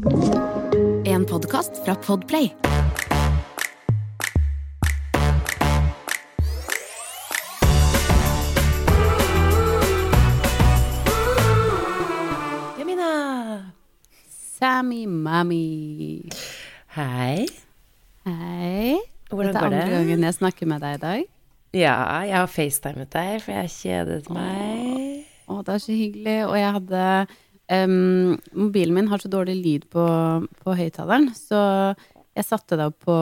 En podkast fra Podplay. Jamina! Sammy Mami. Hei. Hei. Hvordan Dette er går det? andre gangen jeg snakker med deg i dag. Ja, jeg har facetimet deg, for jeg kjedet meg. Å, det er så hyggelig. Og jeg hadde em, Mobilen min har så dårlig lyd på, på høyttaleren, så jeg satte det opp på,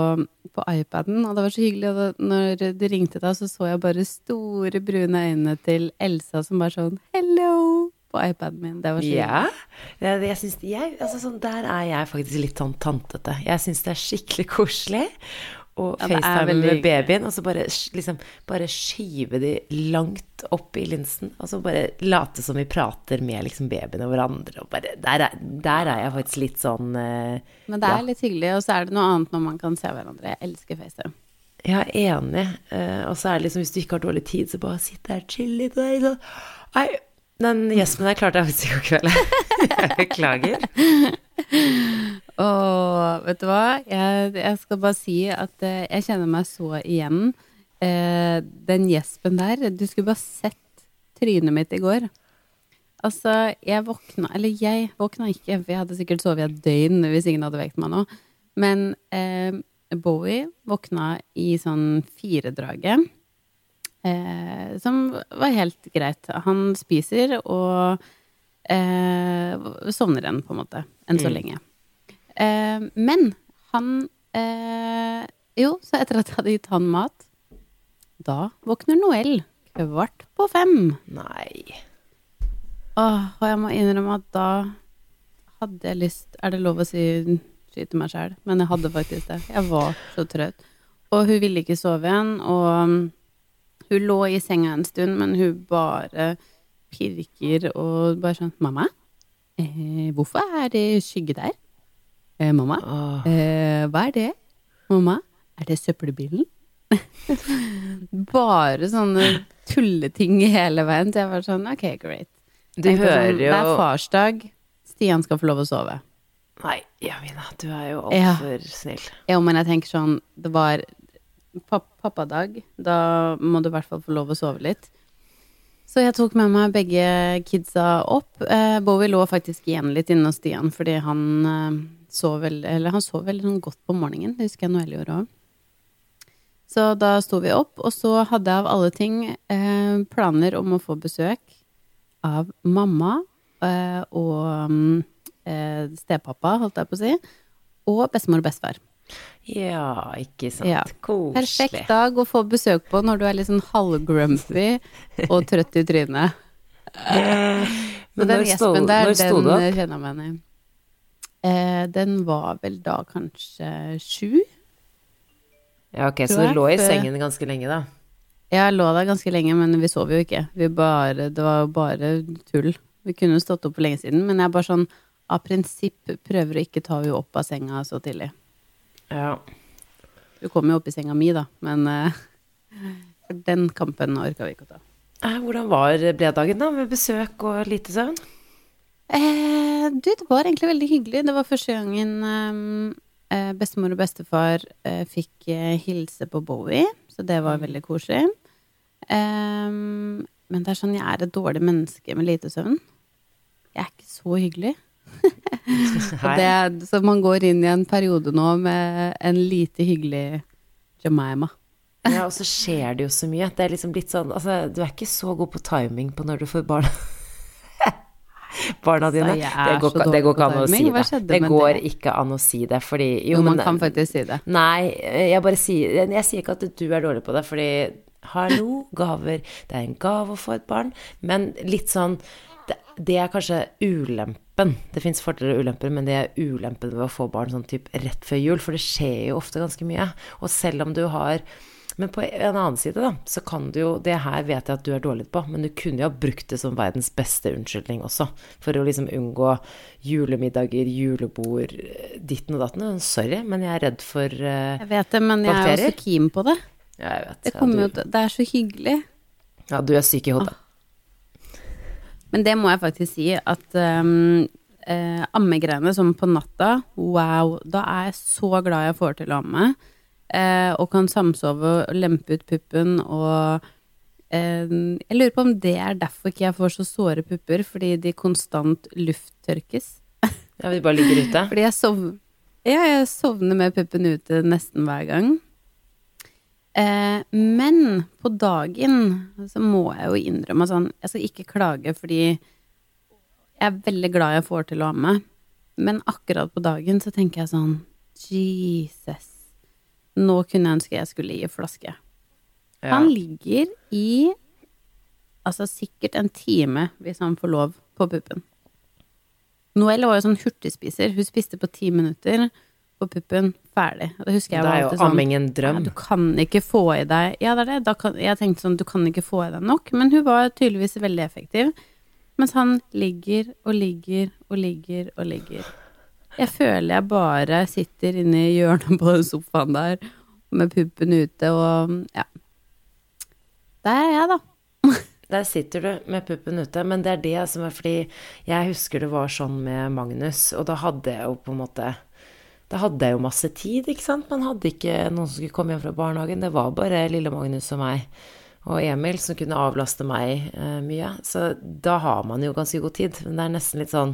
på iPaden, og det var så hyggelig. Og da, når du ringte da, så så jeg bare store, brune øynene til Elsa som bare sånn hello på iPaden min. Det var så Ja. hyggelig. Ja. jeg synes, jeg, altså, sånn, der er jeg faktisk litt sånn tantete. Jeg syns det er skikkelig koselig Ja, er facetime veldig med babyen, og så bare, liksom, bare skyve de langt opp i linsen, og så bare late som vi prater med liksom, babyen og hverandre. Og bare, der, er, der er jeg faktisk litt sånn uh, Men det er Ja. litt hyggelig, og så er det noe annet når man kan se hverandre. Jeg elsker FaceTime. Ja, enig. Uh, og så er det liksom, hvis du ikke har dårlig tid, så bare sitt der, chill litt. Og sånn. Nei, den gjespen der klarte jeg faktisk ikke å kvele. Jeg beklager. Og vet du hva? Jeg, jeg skal bare si at eh, jeg kjenner meg så igjen. Eh, den gjespen der, du skulle bare sett trynet mitt i går. Altså, jeg våkna Eller jeg våkna ikke, for jeg hadde sikkert sovet et døgn hvis ingen hadde vekt meg nå. Men eh, Bowie våkna i sånn firedraget. Eh, som var helt greit. Han spiser og eh, sovner igjen, på en måte. Enn så lenge. Eh, men han eh, Jo, så etter at jeg hadde gitt han mat, da våkner Noel kvart på fem. Nei. Åh, og jeg må innrømme at da hadde jeg lyst Er det lov å si skyte meg sjæl? Men jeg hadde faktisk det. Jeg var så trøtt. Og hun ville ikke sove igjen, og hun lå i senga en stund, men hun bare pirker og bare sånn Mamma, eh, hvorfor er det skygge der? Eh, mamma, Åh. eh, hva er det? Mamma, er det søppelbilen? bare sånne tulleting hele veien. Så jeg var sånn, ok, great. Du Tenkte sånn, hører Det er jo farsdag. Stian skal få lov å sove. Nei, Jamina, du er jo Ja. snill. Jo, men jeg tenker sånn, det var pap pappadag. Da må du i hvert fall få lov å sove litt. Så jeg tok med meg begge kidsa opp. Eh, Bowie lå faktisk igjen litt inne hos Stian, fordi han eh, sov vel, eller han sov veldig sånn godt på morgenen. Det husker jeg Noelle gjorde òg. Så da sto vi opp, og så hadde jeg av alle ting eh, planer om å få besøk av mamma eh, og mm, eh, stepappa, holdt jeg på å si, og bestemor og bestefar. Ja, ikke sant. Ja. Koselig. Perfekt dag å få besøk på når du er litt sånn halvgrumpy og trøtt i trynet. Men den når sto, når sto du opp? kjenner jeg meg igjen i. Eh, den var vel da kanskje sju? Ja, ok, så du lå i sengen ganske lenge, da? Jeg lå der ganske lenge, men vi sov jo ikke. Vi bare, det var jo bare tull. Vi kunne jo stått opp for lenge siden, men jeg bare sånn av prinsipp prøver å ikke ta henne opp av senga så tidlig. Ja. Hun kom jo opp i senga mi, da, men uh, den kampen orka vi ikke å ta. Eh, Hvordan var ble dagen, da? Med besøk og lite søvn? Eh, du, det var egentlig veldig hyggelig. Det var første gangen ehm, eh, bestemor og bestefar eh, fikk eh, hilse på Bowie, så det var veldig koselig. Ehm, men det er sånn, jeg er et dårlig menneske med lite søvn. Jeg er ikke så hyggelig. Det, så man går inn i en periode nå med en lite hyggelig Jemima. Ja, og så skjer det jo så mye. Det er liksom blitt sånn Altså, du er ikke så god på timing på når du får barn. Barna dine. Det går, ikke- det går ikke an å si det. Det går ikke an å si det, fordi Jo, man kan faktisk si det. Nei, jeg bare sier Jeg sier ikke at du er dårlig på det, fordi hallo, gaver Det er en gave å få et barn, men litt sånn Det, det er kanskje ulempen. Det fins fordeler og ulemper, men det er ulempen ved å få barn sånn type rett før jul, for det skjer jo ofte ganske mye. Og selv om du har men på en annen side, da, så kan du jo Det her vet jeg at du er dårlig på, men du kunne jo ha brukt det som verdens beste unnskyldning også. For å liksom unngå julemiddager, julebord, ditten og datten. Sorry, men jeg er redd for eh, Jeg vet det, men jeg er Bakterier? også keen på det. Ja, jeg vet. Det, Ja, kommer jo du, til- det er så hyggelig. ja, du er syk i hodet. Men det må jeg faktisk si at um, eh, ammegreiene som på natta, wow, da er jeg så glad jeg får til å amme. Eh, og kan samsove og lempe ut puppen og eh, Jeg lurer på om det er derfor ikke jeg får så såre pupper, fordi de konstant lufttørkes. Ja, vi bare ligger ute. Fordi jeg sovner Ja, jeg sovner med puppen ute nesten hver gang. Eh, men på dagen så må jeg jo innrømme sånn Jeg skal ikke klage fordi jeg er veldig glad jeg får til å amme. Men akkurat på dagen så tenker jeg sånn Jesus. Nå kunne jeg ønske jeg skulle gi flaske. Ja. Han ligger i altså sikkert en time, hvis han får lov, på puppen. Noelle var jo sånn hurtigspiser. Hun spiste på ti minutter på puppen, ferdig. Det husker jeg det var er jo alltid sånn amming en drøm. Du kan ikke få i deg Ja, det er det. Da kan, jeg tenkte sånn, du kan ikke få i deg nok. Men hun var tydeligvis veldig effektiv. Mens han ligger og ligger og ligger og ligger. Jeg føler jeg bare sitter inne i hjørnet på sofaen der med puppen ute og ja. Der er jeg, da. Der sitter du med puppen ute, men det er det som er fordi jeg husker det var sånn med Magnus, og da hadde jeg jo på en måte Da hadde jeg jo masse tid, ikke sant. Man hadde ikke noen som skulle komme hjem fra barnehagen. Det var bare lille Magnus og meg og Emil som kunne avlaste meg eh, mye. Så da har man jo ganske god tid. Men det er nesten litt sånn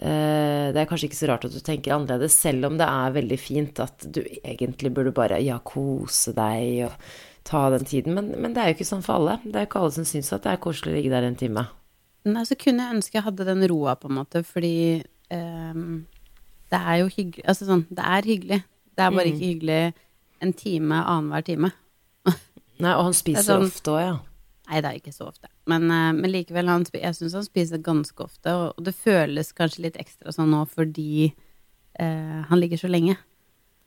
Det er kanskje ikke så rart at du tenker annerledes, selv om det er veldig fint at du egentlig burde bare ja, kose deg og ta den tiden. Men, men det er jo ikke sånn for alle. Det er jo ikke alle som syns at det er koselig å ligge der en time. Nei, så kunne jeg ønske jeg hadde den roa, på en måte, fordi um, det er jo hyggelig Altså sånn, det er hyggelig. Det er bare Mm. ikke hyggelig en time annenhver time. Nei, og han spiser sånn- ofte òg, ja. Nei, det er ikke så ofte. Men, eh, men likevel, han, jeg syns han spiser ganske ofte, og, og det føles kanskje litt ekstra sånn nå fordi eh, han ligger så lenge.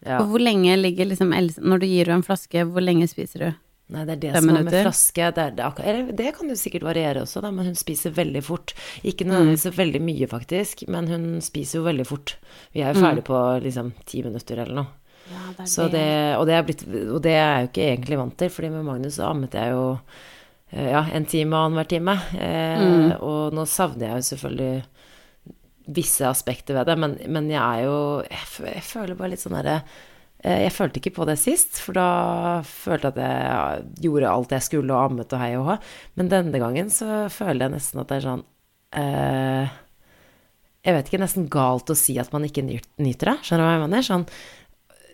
ja. Og hvor lenge ligger liksom Else Når du gir henne en flaske, hvor lenge spiser du? Nei, det er det Fem som er med flaske. Det, er, det, akkurat- det kan jo sikkert variere også, da, men hun spiser veldig fort. Ikke nødvendigvis så veldig mye, faktisk, men hun spiser jo veldig fort. Vi er jo ferdig på liksom ti minutter eller noe. Ja, det er Så det, og, det er blitt, og det er jeg jo ikke egentlig vant til, fordi med Magnus så ammet jeg jo ja, en time annenhver time. Eh, Og nå savner jeg jo selvfølgelig visse aspekter ved det, men, men jeg er jo jeg, jeg føler bare litt sånn derre eh, Jeg følte ikke på det sist, for da følte jeg at jeg gjorde alt jeg skulle og ammet og hei og hå. Men denne gangen så føler jeg nesten at det er sånn eh, Jeg vet ikke, nesten galt å si at man ikke nyter det. Skjønner du hva jeg mener? Sånn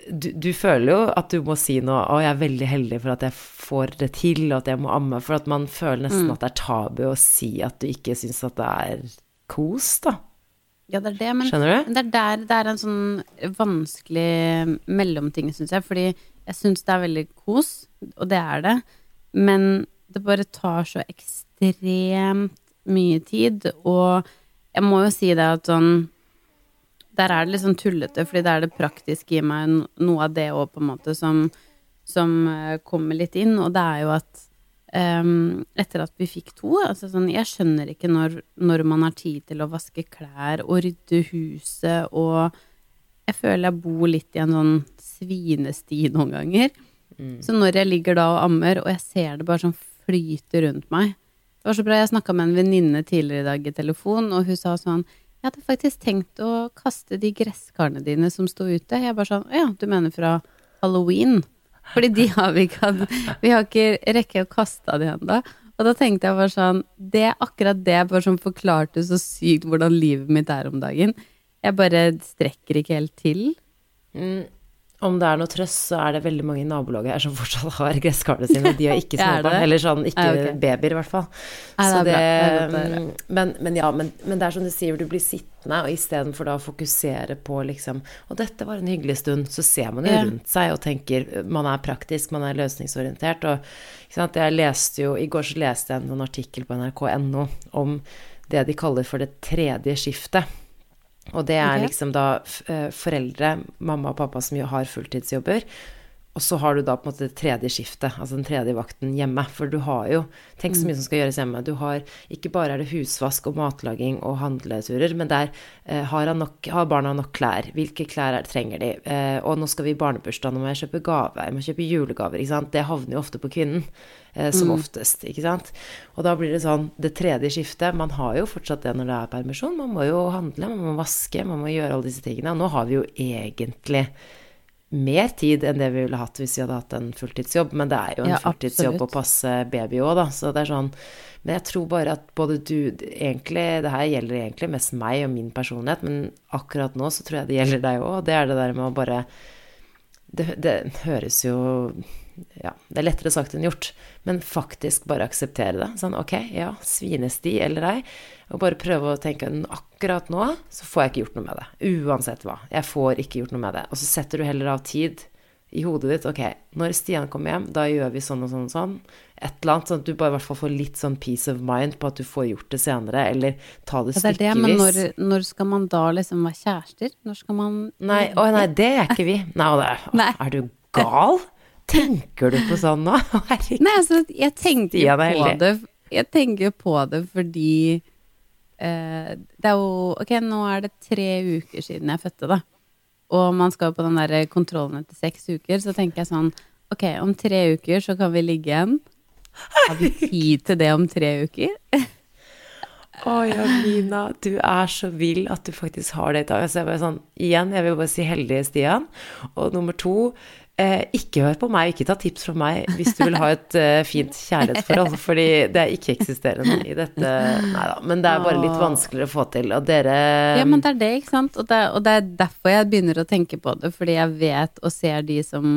du, du føler jo at du må si noe 'Å, jeg er veldig heldig for at jeg får det til', og at jeg må amme. For at man føler nesten at det er tabu å si at du ikke syns at det er kos, da. Ja, det er det, men Skjønner du? det er der det er en sånn vanskelig mellomting, syns jeg. Fordi jeg syns det er veldig kos, og det er det, men det bare tar så ekstremt mye tid, og jeg må jo si det at sånn Der er det litt sånn tullete, fordi det er det praktiske i meg, noe av det òg, på en måte, som, som eh, kommer litt inn, og det er jo at um, etter at vi fikk to. Altså sånn, jeg skjønner ikke når, når man har tid til å vaske klær og rydde huset og Jeg føler jeg bor litt i en sånn svinesti noen ganger. Så når jeg ligger da og ammer, og jeg ser det bare sånn flyte rundt meg Det var så bra, jeg snakka med en venninne tidligere i dag i telefon, og hun sa sånn Jeg hadde faktisk tenkt å kaste de gresskarene dine som sto ute. Jeg bare sånn ja, du mener fra halloween? Fordi de har vi ikke hatt Vi har ikke rekke å kaste de ennå. Og da tenkte jeg bare sånn Det er akkurat det bare som forklarte så sykt hvordan livet mitt er om dagen. Jeg bare strekker ikke helt til. Mm, om det er noe trøst, så er det veldig mange i nabolaget her som fortsatt har gresskarene sine. De har ikke småbarn. Eller sånn, ikke Ja, ok. babyer, i hvert fall. Det det, mm, men, men ja, men, men det er som du sier, du blir sittende, og istedenfor da å fokusere på liksom Og dette var en hyggelig stund, så ser man jo rundt seg og tenker Man er praktisk, man er løsningsorientert. Og jeg leste jo I går så leste jeg en artikkel på nrk.no om det de kaller for det tredje skiftet. Og det er okay. liksom da eh, foreldre, mamma og pappa som jo har fulltidsjobber, og så har du da på en måte det tredje skiftet, altså den tredje vakten hjemme. For du har jo Tenk så mye som skal gjøres hjemme. Du har Ikke bare er det husvask og matlaging og handleturer, men der eh, har, nok, har, barna nok klær? Hvilke klær er, trenger de? Eh, og nå skal vi i barnebursdag, nå må jeg kjøpe gave. Jeg må kjøpe julegaver, ikke sant. Det havner jo ofte på kvinnen. Eh, som mm. oftest, ikke sant. Og da blir det sånn Det tredje skiftet Man har jo fortsatt det når det er permisjon. Man må jo handle, man må vaske, man må gjøre alle disse tingene. Og nå har vi jo egentlig mer tid enn det vi ville hatt hvis vi hadde hatt en fulltidsjobb. Men det er jo en ja, fulltidsjobb å passe baby òg, da. Så det er sånn Men jeg tror bare at både du Egentlig, det her gjelder egentlig mest meg og min personlighet, men akkurat nå så tror jeg det gjelder deg òg. Det er det der med å bare det, det høres jo ja, det er lettere sagt enn gjort, men faktisk bare akseptere det. Sånn ok, ja, svinesti eller ei, og bare prøve å tenke akkurat nå så får jeg ikke gjort noe med det. Uansett hva. Jeg får ikke gjort noe med det. Og så setter du heller av tid i hodet ditt. Ok, når Stian kommer hjem, da gjør vi sånn og sånn og sånn. Et eller annet, sånn at du bare i hvert fall får litt sånn peace of mind på at du får gjort det senere, eller ta det stykkevis. Det er det, men når, når, skal man da liksom være kjærester? Når skal man Nei, å nei, det er ikke vi. Nei, det, nei. er du gal? Tenker du på sånn nå? Herregud. Nei, altså, jeg tenker på det Jeg tenker på det fordi eh, Det er jo Ok, nå er det tre uker siden jeg fødte, da. Og man skal på den der kontrollen etter seks uker, så tenker jeg sånn Ok, om tre uker så kan vi ligge igjen. Har vi tid til det om tre uker? Å, Jamina, du er så vill at du faktisk har det i dag. Så jeg bare sånn, igjen, jeg vil bare si heldige, Stian. Og nummer to, Eh, ikke hør på meg, ikke ta tips fra meg hvis du vil ha et eh, fint kjærlighetsforhold, fordi det er ikke-eksisterende i dette. Nei da, men det er bare litt vanskeligere å få til, og dere Ja, men det er det, ikke sant, og det, og det, er derfor jeg begynner å tenke på det, fordi jeg vet og ser de som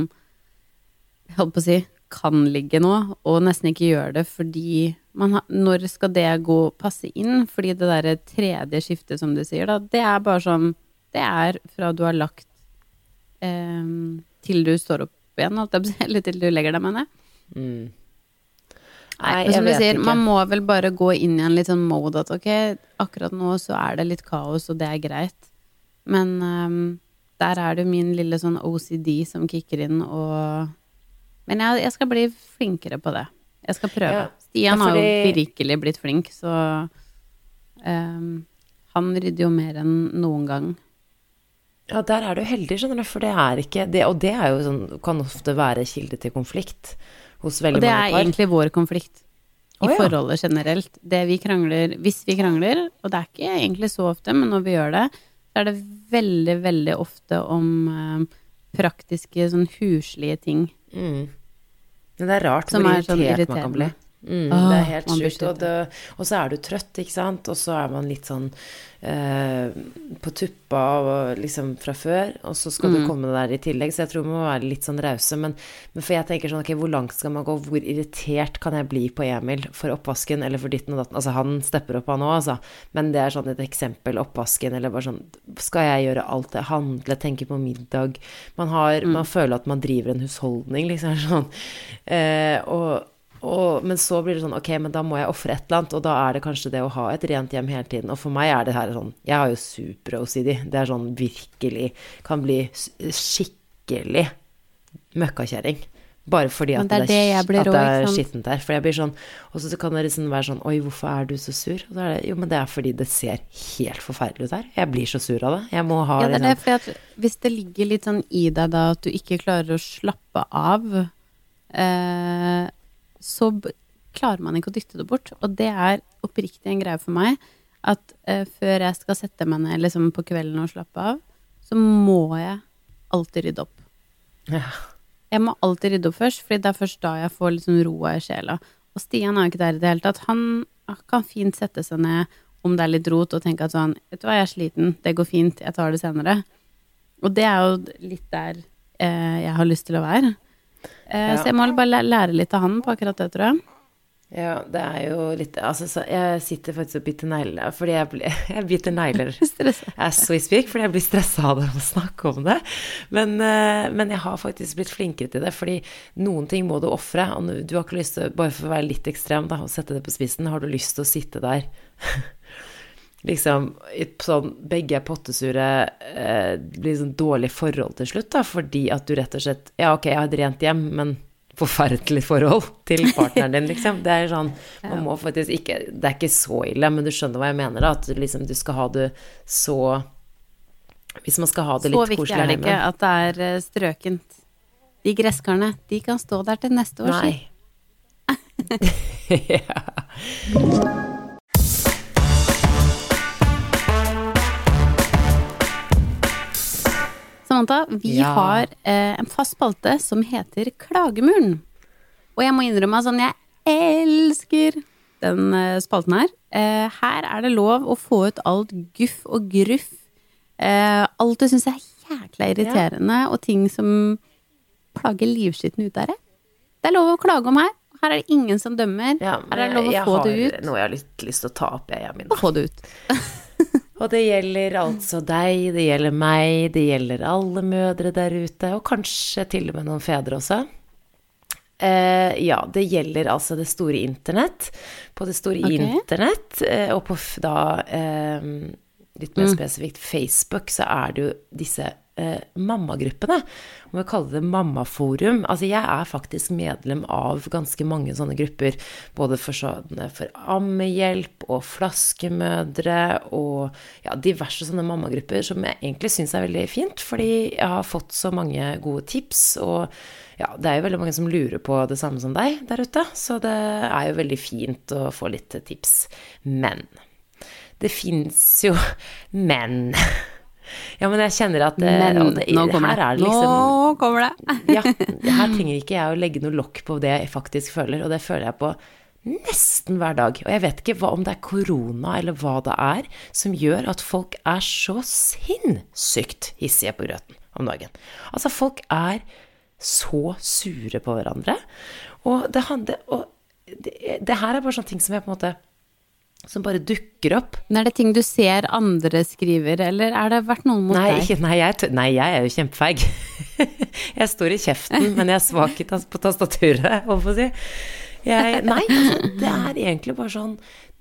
jeg holdt på å si kan ligge nå, og nesten ikke gjør det fordi man har, Når skal det gå passe inn? Fordi det derre tredje skiftet, som du sier, da, det er bare sånn Det er fra du har lagt um, til du står opp igjen, eller til du legger deg, mener jeg. Mm. Nei, men som du sier, ikke. man må vel bare gå inn i en litt sånn mode at ok, akkurat nå så er det litt kaos, og det er greit. Men um, der er det jo min lille sånn OCD som kicker inn, og Men jeg, jeg skal bli flinkere på det. Jeg skal prøve. Ja, Stian fordi... har jo virkelig blitt flink, så um, han rydder jo mer enn noen gang. Ja, der er du heldig, skjønner du, for det er ikke det, Og det er jo sånn, kan ofte være kilde til konflikt hos veldig mange par. Og det er egentlig vår konflikt i oh, ja. forholdet generelt. Det vi krangler Hvis vi krangler, og det er ikke egentlig så ofte, men når vi gjør det, så er det veldig, veldig ofte om uh, praktiske, sånn huslige ting. Mm. Men det er rart hvor irritert sånn man kan bli. Mm, ah, det er helt sjukt. Og, og, så er du trøtt, ikke sant, og så er man litt sånn Eh, på tuppa og liksom fra før, og så skal mm. du komme der i tillegg. Så jeg tror vi må være litt sånn rause. Men, men, for jeg tenker sånn, ok, hvor langt skal man gå? Hvor irritert kan jeg bli på Emil for oppvasken eller for ditten og datten? Altså, han stepper opp, han òg, altså. Men det er sånn et eksempel, oppvasken, eller bare sånn Skal jeg gjøre alt det? Handle, tenke på middag? Man har mm. Man føler at man driver en husholdning, liksom. Sånn. Eh, og og, men så blir det sånn, ok, men da må jeg ofre et eller annet, og da er det kanskje det å ha et rent hjem hele tiden. Og for meg er det her sånn Jeg har jo super-OCD. Det er sånn virkelig Kan bli skikkelig møkkakjerring. Bare fordi at det er, det, det, det er skittent der. For jeg blir sånn Og så kan det liksom være sånn Oi, hvorfor er du så sur? Og så er det Jo, men det er fordi det ser helt forferdelig ut her. Jeg blir så sur av det. Jeg må ha Ja, det er det, fordi at hvis det ligger litt sånn i deg da at du ikke klarer å slappe av eh, så klarer man ikke å dytte det bort. Og det er oppriktig en greie for meg at uh, før jeg skal sette meg ned liksom, på kvelden og slappe av, så må jeg alltid rydde opp. Ja. Jeg må alltid rydde opp først, fordi det er først da jeg får liksom roa i sjela. Og Stian er jo ikke der i det hele tatt. Han kan fint sette seg ned om det er litt rot, og tenke at sånn Vet du hva, jeg er sliten, det går fint, jeg tar det senere. Og det er jo litt der eh, jeg har lyst til å være. Eh, ja. Så jeg må bare lære litt av han på akkurat det, tror jeg. Ja, det er jo litt Altså, så jeg sitter faktisk og biter negler fordi jeg, blir, jeg biter negler as we speak, fordi jeg blir stressa av det å snakke om det. Men, eh, men, jeg har faktisk blitt flinkere til det, fordi noen ting må du ofre. Og du har ikke lyst til, bare for å være litt ekstrem da, og sette det på spissen, har du lyst til å sitte der liksom sånn begge er pottesure, eh, blir sånn dårlig forhold til slutt, da, fordi at du rett og slett Ja, ok, jeg har et rent hjem, men forferdelig forhold til partneren din, liksom. Det er sånn Man må faktisk ikke Det er ikke så ille, men du skjønner hva jeg mener, da. At du liksom du skal ha det så Hvis man skal ha det litt koselig Så viktig er det ikke at det er eh, strøkent. De gresskarene, de kan stå der til neste år, Nei. ja. Samantha, vi Ja. har eh, en fast spalte som heter Klagemuren. Og jeg må innrømme at sånn, jeg elsker den eh, spalten her. Eh, her er det lov å få ut alt guff og gruff. Eh, alt du syns er jækla irriterende, og ting som plager livskitten ut av deg. Det er lov å klage om her. Her er det ingen som dømmer. Ja, her er det lov å få det ut. noe jeg har litt lyst til å ta opp, jeg, Jamin. Få det ut. Og det gjelder altså deg, det gjelder meg, det gjelder alle mødre der ute, og kanskje til og med noen fedre også. Eh, ja, det gjelder altså det store internett. På det store okay. internett, eh, og på da eh, litt mer spesifikt Facebook, så er det jo disse eh, mammagruppene. Om vi kaller det mammaforum. Altså jeg er faktisk medlem av ganske mange sånne grupper. Både for, sånne, for ammehjelp og flaskemødre og ja, diverse sånne mammagrupper som jeg egentlig syns er veldig fint. Fordi jeg har fått så mange gode tips. Og ja, det er jo veldig mange som lurer på det samme som deg der ute. Så det er jo veldig fint å få litt tips. Men det fins jo Men. Ja, men jeg kjenner at Men og det, nå kommer det. det liksom Nå kommer det. ja, her trenger ikke jeg å legge noe lokk på det jeg faktisk føler, og det føler jeg på nesten hver dag. Og jeg vet ikke hva, om det er korona eller hva det er som gjør at folk er så sinnssykt hissige på grøten om dagen. Altså, folk er så sure på hverandre. Og det, handler, og det, det her er bare sånne ting som jeg på en måte Som bare dukker opp. Men er det ting du ser andre skriver, eller er det vært noen mot Nei, deg? ikke, nei, jeg, nei, jeg er jo kjempefeig. jeg står i kjeften, men jeg er svak på tastaturet, holdt på å si. Jeg, nei, altså, det er egentlig bare sånn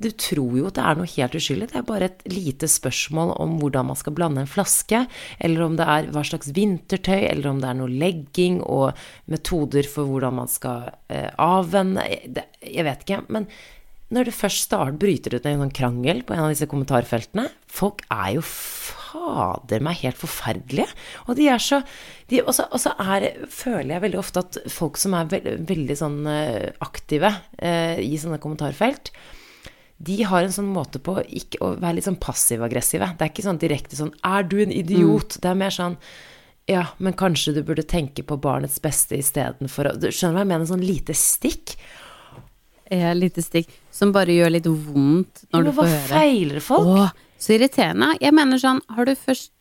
Du tror jo at det er noe helt uskyldig. Det er bare et lite spørsmål om hvordan man skal blande en flaske, eller om det er hva slags vintertøy, eller om det er noe legging og metoder for hvordan man skal eh, avvenne det, Jeg vet ikke. Men når det først starter, bryter ut en sånn krangel på en av disse kommentarfeltene Folk er jo fader meg helt forferdelige. Og de er så Og så er, føler jeg veldig ofte at folk som er veldig, veldig sånn eh, aktive eh, i sånne kommentarfelt, de har en sånn måte på ikke å være litt sånn passiv-aggressive. Det er ikke sånn direkte sånn 'er du en idiot?' Det er mer sånn ja, men kanskje du burde tenke på barnets beste istedenfor å Du skjønner hva jeg mener? Sånn lite stikk. Eh, lite stikk som bare gjør litt vondt når du får høre. Hva feiler folk? Åh, så irriterende. Jeg mener sånn, har du først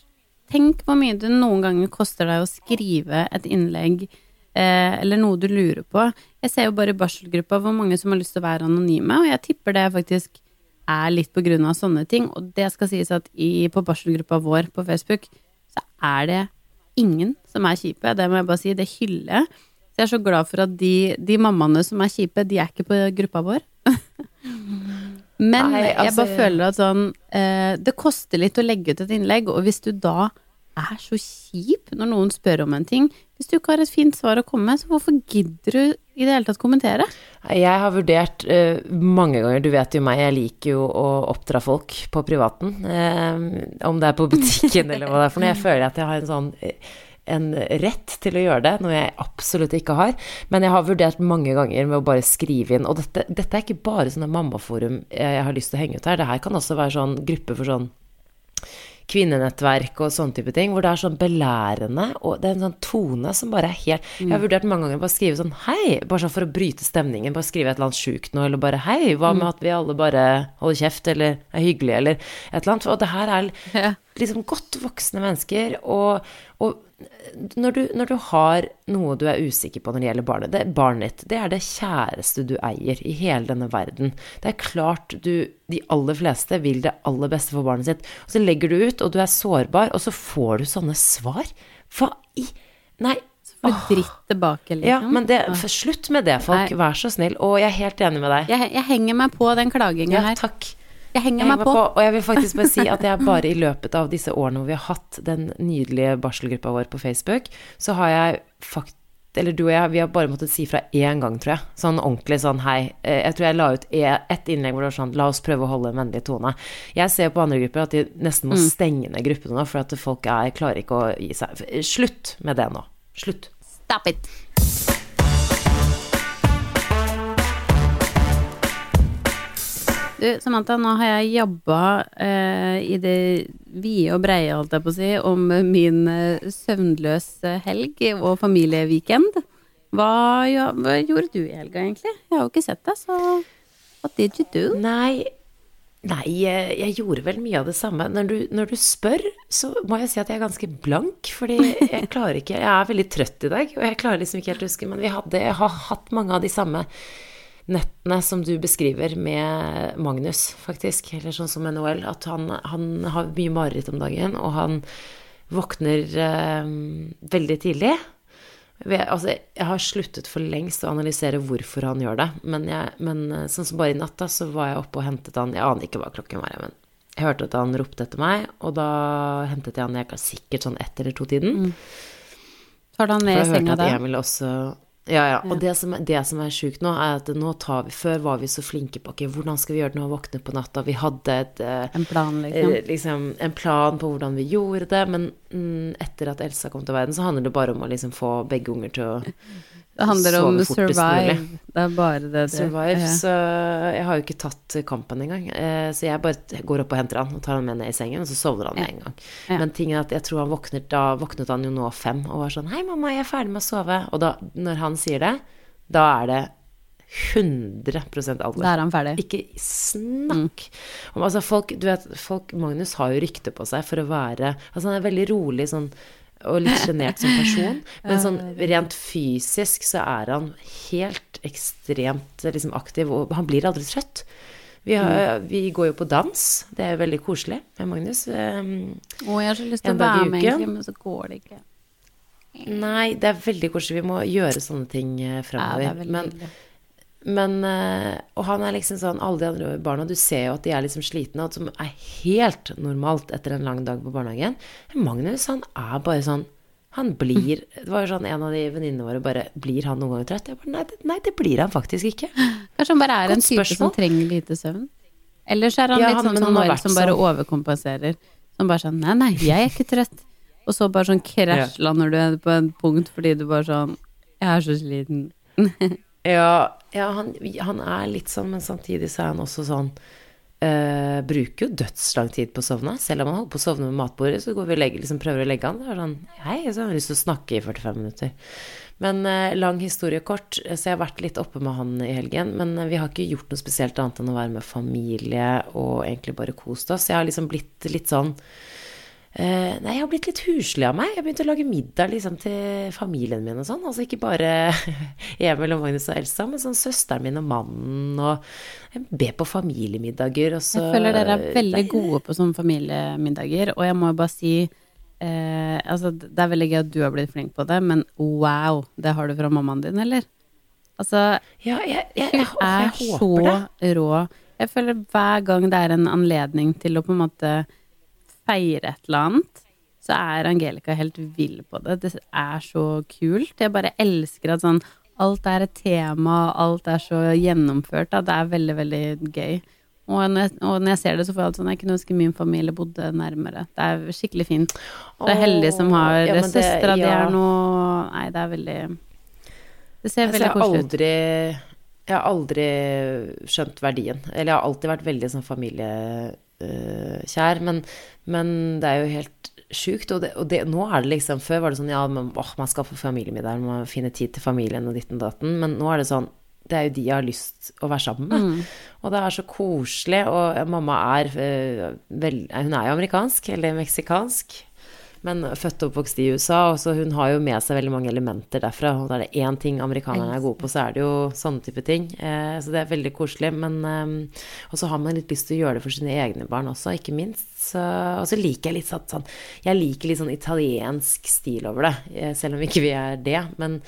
Tenk hvor mye det noen ganger koster deg å skrive et innlegg eh, eller noe du lurer på. Jeg ser jo bare i barselgruppa hvor mange som har lyst til å være anonyme, og jeg tipper det faktisk er litt på grunn av sånne ting. Og det skal sies at i, på barselgruppa vår på Facebook, så er det ingen som er kjipe. Det må jeg bare si, det hyller jeg. Så jeg er så glad for at de, de mammaene som er kjipe, de er ikke på gruppa vår. Men Nei, jeg altså- bare føler at sånn eh, Det koster litt å legge ut et innlegg, og hvis du da er så kjip når noen spør om en ting Hvis du ikke har et fint svar å komme med, så hvorfor gidder du i det hele tatt kommentere? Jeg har vurdert eh, mange ganger, du vet jo meg, jeg liker jo å oppdra folk på privaten. eh, om det er på butikken eller hva det er for noe. Jeg føler at jeg har en sånn eh, en rett til å gjøre det, noe jeg absolutt ikke har. Men jeg har vurdert mange ganger med å bare skrive inn. Og dette, dette er ikke bare sånne mammaforum jeg har lyst til å henge ut her. Det her kan også være sånn gruppe for sånn kvinnenettverk og sånne type ting, hvor det er sånn belærende, og det er en sånn tone som bare er helt Jeg har vurdert mange ganger bare skrive sånn hei, bare sånn for å bryte stemningen, bare skrive et eller annet sjukt noe, eller bare hei, hva med at vi alle bare holder kjeft, eller er hyggelige, eller et eller annet. Og det her er liksom godt voksne mennesker, og, og når, du, når du har noe du er usikker på når det gjelder barnet det, Barnet ditt, det er det kjæreste du eier i hele denne verden. Det er klart du De aller fleste vil det aller beste for barnet sitt. Og så legger du ut, og du er sårbar, og så får du sånne svar. Hva i Nei. For dritt tilbake, liksom. Ja, men det, slutt med det, folk. Vær så snill. Og jeg er helt enig med deg. Jeg, jeg henger meg på den klaginga Ja, her. takk. Jeg henger Jeg meg på. Og jeg vil faktisk bare si at jeg bare i løpet av disse årene hvor vi har hatt den nydelige barselgruppa vår på Facebook, så har jeg fakt eller du og jeg, vi har bare måttet si fra én gang, tror jeg. Sånn ordentlig sånn hei. Eh, Jeg tror jeg la ut e- ett innlegg hvor det var sånn la oss prøve å holde en vennlig tone. Jeg ser på andre grupper at de nesten må stenge ned gruppene nå, for at folk er, klarer ikke å gi seg. Slutt med det nå. Slutt. Stop it. Du, Samantha, nå har jeg jobba eh, i det vide og breie, holdt jeg på å si, om min eh, søvnløse helg og familieweekend. Hva, ja, hva gjorde du i helga, egentlig? Jeg har jo ikke sett deg, så what did you do? Nei, nei jeg, jeg gjorde vel mye av det samme. Når du, når du spør, så må jeg si at jeg er ganske blank, fordi jeg klarer ikke Jeg er veldig trøtt i dag, og jeg klarer liksom ikke helt å huske, men vi hadde, jeg har hatt mange av de samme nettene som du beskriver med Magnus, faktisk, eller sånn som med Noel, at han, han har mye mareritt om dagen, og han våkner eh, veldig tidlig. Vi- Altså, jeg har sluttet for lengst å analysere hvorfor han gjør det, men, jeg, men eh, sånn som bare i natt, da, så var jeg oppe og hentet han Jeg aner ikke hva klokken var, men jeg hørte at han ropte etter meg, og da hentet jeg han jeg kan sikkert sånn ett eller to-tiden. Tar du han med i jeg hørte senga at da? Emil også ja, ja. Og det som, det som er sjukt nå, er at nå tar vi Før var vi så flinke på okay, hvordan skal vi gjøre det når vi våkner på natta? Vi hadde et eh, En plan, liksom. eh, liksom, en plan på hvordan vi gjorde det, men etter at Elsa kom til verden, så handler det bare om å liksom få begge unger til å Det handler om survive. Det er bare det det survive. ja. Så jeg har jo ikke tatt kampen engang. Eh, Så jeg bare går opp og henter han og tar han med ned i sengen, og så sovner han med en gang. Ja. Men ting er at jeg tror han våknet Da våknet han jo nå fem og var sånn Hei, mamma, jeg er ferdig med å sove. Og da, når han sier det, da er det 100 alvor. Da er han ferdig. Ikke snakk om Altså, folk Du vet, folk Magnus har jo rykte på seg for å være Altså, han er veldig rolig sånn og litt sjenert som person, men sånn rent fysisk så er han helt ekstremt liksom aktiv, og han blir aldri trøtt. Vi, har, vi går jo på dans, det er jo veldig koselig med Magnus. Um, Å, jeg har så lyst til å være med, egentlig, men så går det ikke. Nei, det er veldig koselig. Vi må gjøre sånne ting framover. Ja, fremover. er men. Men eh, Og han er liksom sånn Alle de andre barna, du ser jo at de er liksom slitne, og som er helt normalt etter en lang dag på barnehagen. Magnus, han er bare sånn Han blir Det var jo sånn en av de venninnene våre bare Blir han noen ganger trøtt? Jeg bare, nei, det, nei, det blir han faktisk ikke. Kanskje han bare er en type som trenger lite søvn? Eller så er han Ja, litt sånn som vært som bare sånn. overkompenserer. Som bare sånn Nei, nei, jeg er ikke trøtt. Og så bare sånn krasjlander du på en punkt fordi du bare sånn Jeg er så sliten. Ja, ja han, han er litt sånn, men samtidig så er han også sånn øh, Bruker jo dødslang tid på å sovne. Selv om han holder på å sovne ved matbordet, så går vi og legger, liksom prøver å legge han. Det er sånn Hei, så har han lyst til å snakke i 45 minutter. Men øh, lang historie kort, så jeg har vært litt oppe med han i helgen. Men eh, vi har ikke gjort noe spesielt annet enn å være med familie og egentlig bare kost oss. Jeg har liksom blitt litt sånn Eh, nei, jeg har blitt litt huslig av meg. Jeg har begynt å lage middag liksom, til familien min og sånn. Altså ikke bare Emil og Magnus og Elsa, men sånn søsteren min og mannen og jeg ber på familiemiddager. Og så Jeg føler dere er veldig gode på sånne familiemiddager, og jeg må jo bare si uh, Altså, det er veldig gøy at du har blitt flink på det, men wow, det har du fra mammaen din, eller? Altså, Ja, jeg, jeg, jeg, jeg, er så det. rå. Jeg føler hver gang det er en anledning til å på en måte feire et eller annet, så er Angelica helt vill på det. Det er så kult. Jeg bare elsker at sånn alt er et tema, alt er så gjennomført. Da. Det er veldig, veldig gøy. Og når, jeg, og når jeg ser det, så får jeg alt sånn Jeg kunne ønske min familie bodde nærmere. Det er skikkelig fint. det er heldig som har ja, søstera det- di her nå. Nei, det er veldig Det ser veldig koselig ut. Jeg har aldri skjønt verdien. Eller jeg har alltid vært veldig sånn familiekjær. Men, men det er jo helt sjukt. Og, det, og det, nå er det liksom Før var det sånn ja, man, åh, man skal få familiemiddag, man må finne tid til familien og ditten datten. Men nå er det sånn det er jo de jeg har lyst å være sammen med. Og det er så koselig. Og mamma er eh, vel, Hun er jo amerikansk, eller meksikansk. Men født og oppvokst i USA, og så hun har jo med seg veldig mange elementer derfra. Og er det én ting amerikanerne er gode på, så er det jo sånne type ting. Eh, så det er veldig koselig. Men eh, Og så har man litt lyst til å gjøre det for sine egne barn også, ikke minst. Og så liker jeg litt sånn, sånn Jeg liker litt sånn italiensk stil over det, eh, selv om ikke vi er det. Men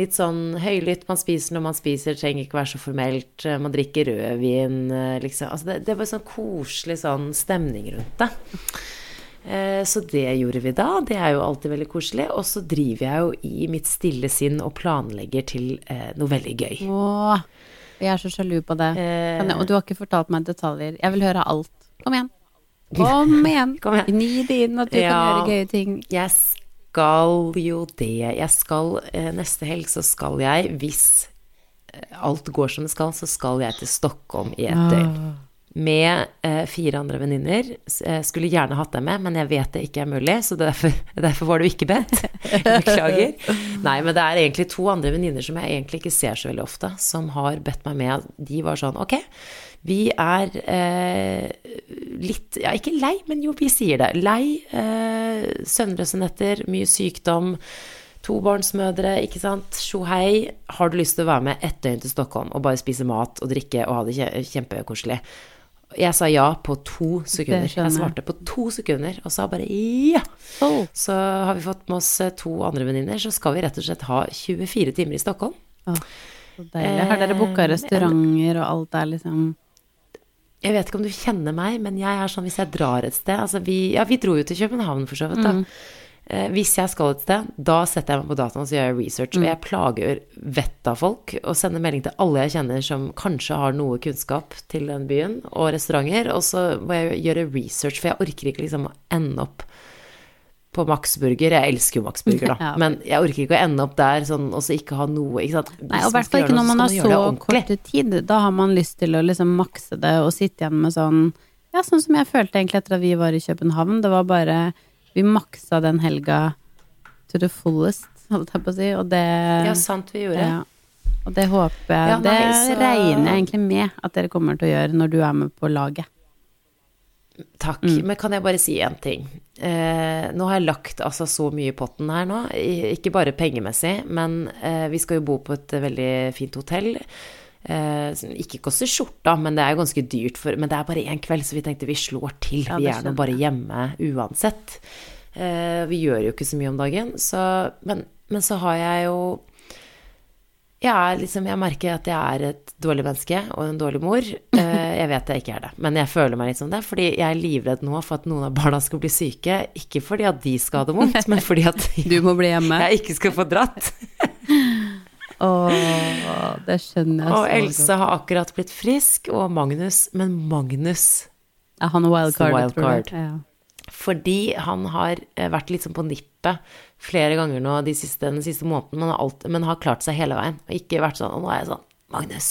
litt sånn høylytt. Man spiser når man spiser, trenger ikke være så formelt. Eh, Man drikker rødvin, eh, liksom. Altså det, det er bare sånn koselig sånn stemning rundt det. Eh, Så det gjorde vi da. Det er jo alltid veldig koselig. Og så driver jeg jo i mitt stille sinn og planlegger til eh, noe veldig gøy. Åh, jeg er så sjalu på det. Eh. Jeg, og du har ikke fortalt meg detaljer. Jeg vil høre alt. Kom igjen. Kom igjen. Kom igjen. Gni det inn at du kan gjøre gøye ting. Jeg skal jo det. Jeg skal Neste helg så skal jeg, hvis alt går som det skal, så skal jeg til Stockholm i et døgn. Med eh, fire andre venninner. Eh, Skulle gjerne hatt deg med, men jeg vet det ikke er mulig, så derfor, derfor var du ikke bedt. Beklager. Nei, men det er egentlig to andre venninner som jeg egentlig ikke ser så veldig ofte, som har bedt meg med. De var sånn Ok, vi er eh, litt Ja, ikke lei, men jo, vi sier det. Lei. Eh, søvnløse netter, mye sykdom. Tobarnsmødre, ikke sant. Tjo hei. Har du lyst til å være med ett døgn til Stockholm og bare spise mat og drikke og ha det kjempekoselig? Jeg sa ja på to sekunder. Jeg svarte på to sekunder og sa bare ja. Oh. Så har vi fått med oss eh, to andre venninner, så skal vi rett og slett ha 24 timer i Stockholm. Så deilig. Har dere booka Eh, restauranter og alt der, liksom Jeg vet ikke om du kjenner meg, men jeg er sånn hvis jeg drar et sted Altså vi, ja, vi dro jo til København for så vidt, da. Eh, hvis jeg skal et sted, da setter jeg meg på dataen og så gjør jeg research. Og jeg plager vettet av folk og sender melding til alle jeg kjenner som kanskje har noe kunnskap til den byen, og restauranter. Og så må jeg gjøre research, for jeg orker ikke liksom å ende opp på Max Burger. Jeg elsker jo Max Burger, da. Ja. Men jeg orker ikke å ende opp der sånn, og så ikke ha noe ikke sant? Nei, og i hvert fall ikke når man har så korte tid. Da har man lyst til å liksom makse det og sitte igjen med sånn Ja, sånn som jeg følte egentlig etter at vi var i København. Det var bare Vi maksa den helga to the fullest, holdt jeg på å si, og det Ja, sant vi gjorde. ja. Og det håper jeg Ja, nei, Det så- regner jeg egentlig med at dere kommer til å gjøre når du er med på laget. Takk. Mm. Men kan jeg bare si én ting? Eh, nå har jeg lagt altså så mye i potten her nå. Ikke bare pengemessig, men eh, vi skal jo bo på et veldig fint hotell. Eh, ikke koster skjorta, men det er jo ganske dyrt. For, men det er bare én kveld, så vi tenkte vi slår til. Ja, vi er nå bare hjemme uansett. Eh, vi gjør jo ikke så mye om dagen, så Men, men så har jeg jo jeg, liksom, jeg merker at jeg er et dårlig menneske og en dårlig mor. Eh, Jeg vet jeg ikke er det, men jeg føler meg litt som det. Fordi jeg er livredd nå for at noen av barna skal bli syke. Ikke fordi at de skal ha det vondt, men fordi at Du må bli hjemme. jeg ikke skal få dratt. Åh, det skjønner jeg Og Else har akkurat blitt frisk, og Magnus Men Magnus Ja, han er wildcard, Wild tror jeg. Ja. Fordi han har eh, vært litt sånn på nippet flere ganger nå de siste, den siste måneden, men har, alt, men har klart seg hele veien. Og ikke vært sånn Og nå er jeg sånn Magnus,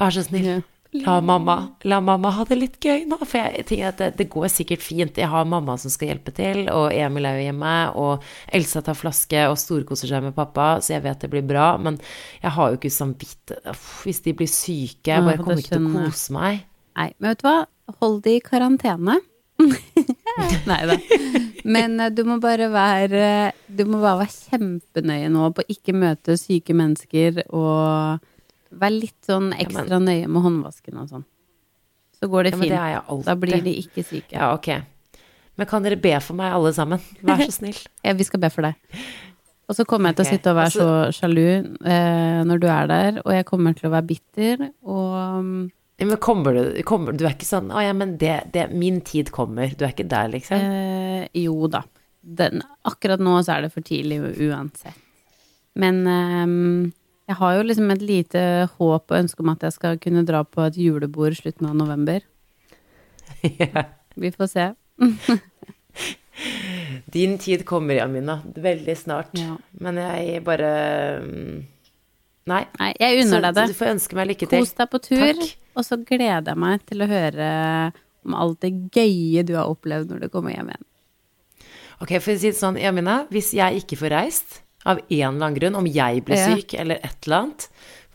vær så snill. Ja. La mamma, la mamma ha det litt gøy nå. For jeg tenker at det, det går sikkert fint. Jeg har mamma som skal hjelpe til, og Emil er jo hjemme, og Elsa tar flaske og storkoser seg med pappa, så jeg vet det blir bra. Men jeg har jo ikke samvittighet Hvis de blir syke, jeg bare kommer ikke til å kose meg. Nei, men vet du hva? Hold de i karantene. Nei da. Men eh, du må bare være Du må bare være kjempenøye nå på ikke møte syke mennesker og være litt sånn ekstra nøye med håndvasken og sånn. Så går det Ja, men fint. det er jeg da blir de ikke syke. Ja, ok. Men kan dere be for meg, alle sammen? Vær så snill. Ja, vi skal be for deg. Og så kommer jeg til å sitte og være altså- så sjalu eh, når du er der, og jeg kommer til å være bitter, og mm, Ja, Men kommer du, kommer, du er ikke sånn Å ja, men det, det Min tid kommer. Du er ikke der, liksom? Eh, jo da. Den, akkurat nå så er det for tidlig uansett. Men ehm, jeg har jo liksom et lite håp og ønske om at jeg skal kunne dra på et julebord slutten av november. Ja. Vi får se. Din tid kommer, Jamina. Veldig snart. Ja. Men jeg bare mm, Nei. Nei, jeg unner Så deg det. Du får ønske meg lykke til. Kos deg på tur, Takk. og så gleder jeg meg til å høre om alt det gøye du har opplevd når du kommer hjem igjen. Ok, for å si det sånn, Jamina. Hvis jeg ikke får reist, av en eller annen grunn, om jeg blir Ja. syk eller et eller annet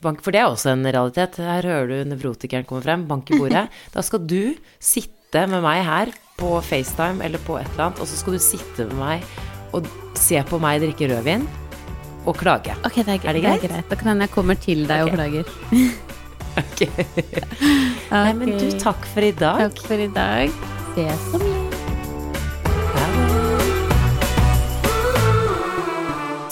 bank, For det er også en realitet. Her hører du nevrotikeren komme frem. Bank i bordet. da skal du sitte med meg her på FaceTime eller på et eller annet, og så skal du sitte med meg og se på meg drikke rødvin og klage. Ok, det er, Er det det er greit? greit. Da kan hende jeg kommer til deg okay. og klager. Ok. Nei, men du, takk for i dag. Takk for i dag. Ses om litt.